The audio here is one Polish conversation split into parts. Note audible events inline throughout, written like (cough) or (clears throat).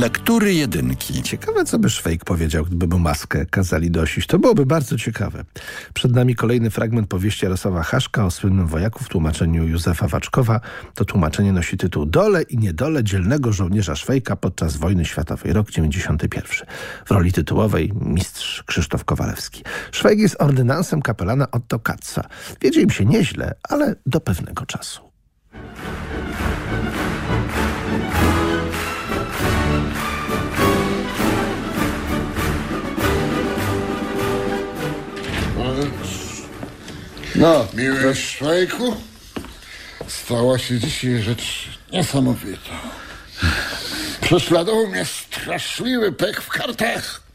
Lektury jedynki. Ciekawe, co by Szwejk powiedział, gdyby mu maskę kazali nosić. To byłoby bardzo ciekawe. Przed nami kolejny fragment powieści Jarosława Haszka o słynnym wojaku w tłumaczeniu Józefa Waczkowa. To tłumaczenie nosi tytuł Dole i niedole dzielnego żołnierza Szwejka podczas wojny światowej, rok 91. W roli tytułowej mistrz Krzysztof Kowalewski. Szwejk jest ordynansem kapelana Otto Katza. Wiedzie im się nieźle, ale do pewnego czasu. No, miły Szwajku, stała się dzisiaj rzecz niesamowita. Prześladował mnie straszliwy pek w kartach.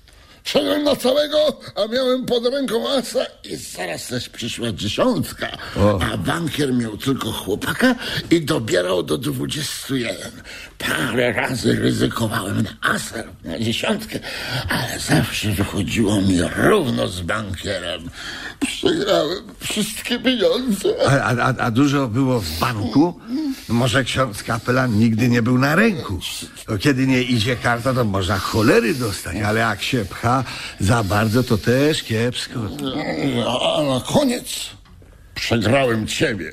Szedłem na całego, a miałem pod ręką asa i zaraz też przyszła dziesiątka. A bankier miał tylko chłopaka i dobierał do dwudziestu jeden. Parę razy ryzykowałem na asa, na dziesiątkę, ale zawsze wychodziło mi równo z bankierem. Przegrałem wszystkie pieniądze. A, a, a dużo było w banku? Może ksiądz kapelan nigdy nie był na ręku. Kiedy nie idzie karta, to można cholery dostać, ale jak się pcha za bardzo, to też kiepsko. A na koniec przegrałem ciebie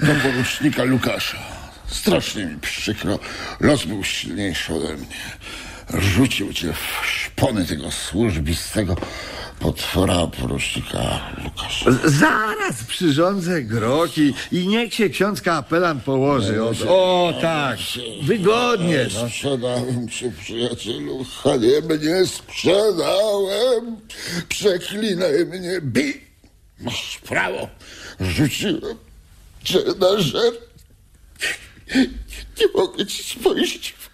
do porucznika Lukasza. Strasznie mi przykro. Los był silniejszy ode mnie. Rzucił cię w szpony tego służbistego potwora porucznika Lukasza. Zaraz przyrządzę groki i niech się ksiądz kapelan położy. O, o tak, wygodnie. Sprzedałem cię, przyjacielu. Haniebnie sprzedałem. Przeklinaj mnie, bij. Masz prawo. Rzuciłem cię na żer. Nie mogę ci spojrzeć w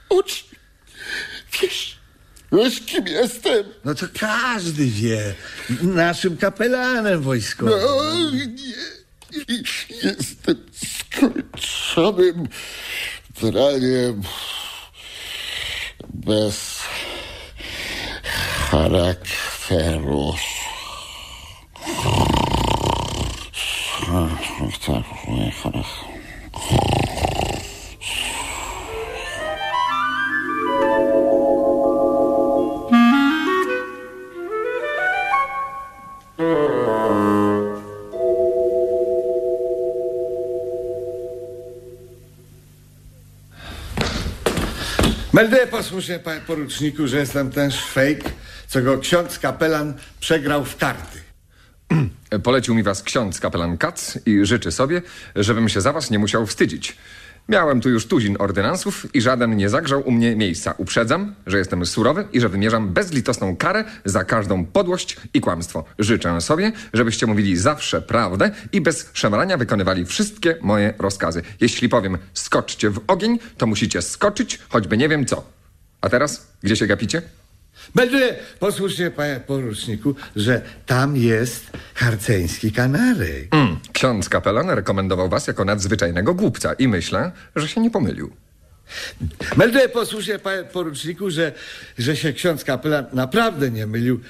wiesz kim jestem? No to każdy wie. Naszym kapelanem wojskowym. No, nie. Jestem skończonym draniem bez charakteru. Tak, nie Melduję posłusznie, panie poruczniku, że jestem ten szwejk, co go ksiądz kapelan przegrał w karty. (clears throat) Polecił mi was ksiądz kapelan Kac i życzy sobie, żebym się za was nie musiał wstydzić. Miałem tu już tuzin ordynansów i żaden nie zagrzał u mnie miejsca. Uprzedzam, że jestem surowy i że wymierzam bezlitosną karę za każdą podłość i kłamstwo. Życzę sobie, żebyście mówili zawsze prawdę i bez szemrania wykonywali wszystkie moje rozkazy. Jeśli powiem skoczcie w ogień, to musicie skoczyć, choćby nie wiem co. A teraz, gdzie się gapicie? Melduję posłusznie, panie poruczniku, że tam jest harceński kanarek. Mm, ksiądz kapelan rekomendował was jako nadzwyczajnego głupca i myślę, że się nie pomylił. Melduję posłusznie, panie poruczniku, że, że się ksiądz kapelan naprawdę nie mylił.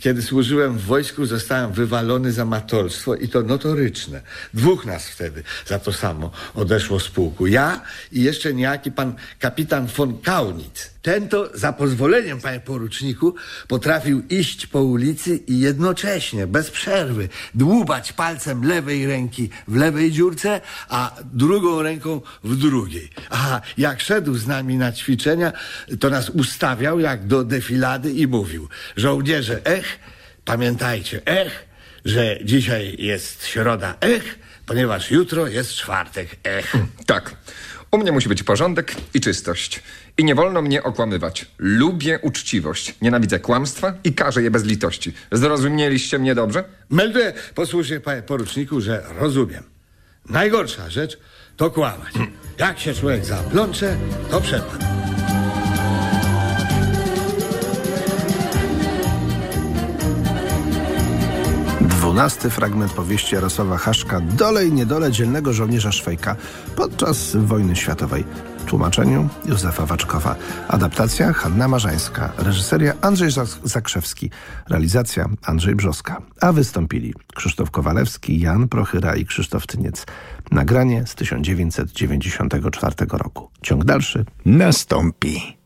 Kiedy służyłem w wojsku, zostałem wywalony za matolstwo i to notoryczne. Dwóch nas wtedy za to samo odeszło z pułku. Ja i jeszcze niejaki pan kapitan von Kaunitz. Ten to za pozwoleniem, panie poruczniku, potrafił iść po ulicy i jednocześnie, bez przerwy, dłubać palcem lewej ręki w lewej dziurce, a drugą ręką w drugiej. A jak szedł z nami na ćwiczenia, to nas ustawiał jak do defilady i mówił, żołnierze, ech, pamiętajcie, ech, że dzisiaj jest środa, ech, ponieważ jutro jest czwartek, ech. Tak. U mnie musi być porządek i czystość. I nie wolno mnie okłamywać. Lubię uczciwość, nienawidzę kłamstwa i karzę je bez litości. Zrozumieliście mnie dobrze? Melduję posłusznie, panie poruczniku, że rozumiem. Najgorsza rzecz to kłamać. Jak się człowiek zaplącze, to przepadł. Dwunasty fragment powieści Jarosława Haszka Dole i niedole dzielnego żołnierza Szwejka podczas wojny światowej. Tłumaczeniu Józefa Waczkowa. Adaptacja Hanna Marzańska. Reżyseria Andrzej Zak- Zakrzewski. Realizacja Andrzej Brzoska. A wystąpili Krzysztof Kowalewski, Jan Prochyra i Krzysztof Tyniec. Nagranie z 1994 roku. Ciąg dalszy Nastąpi.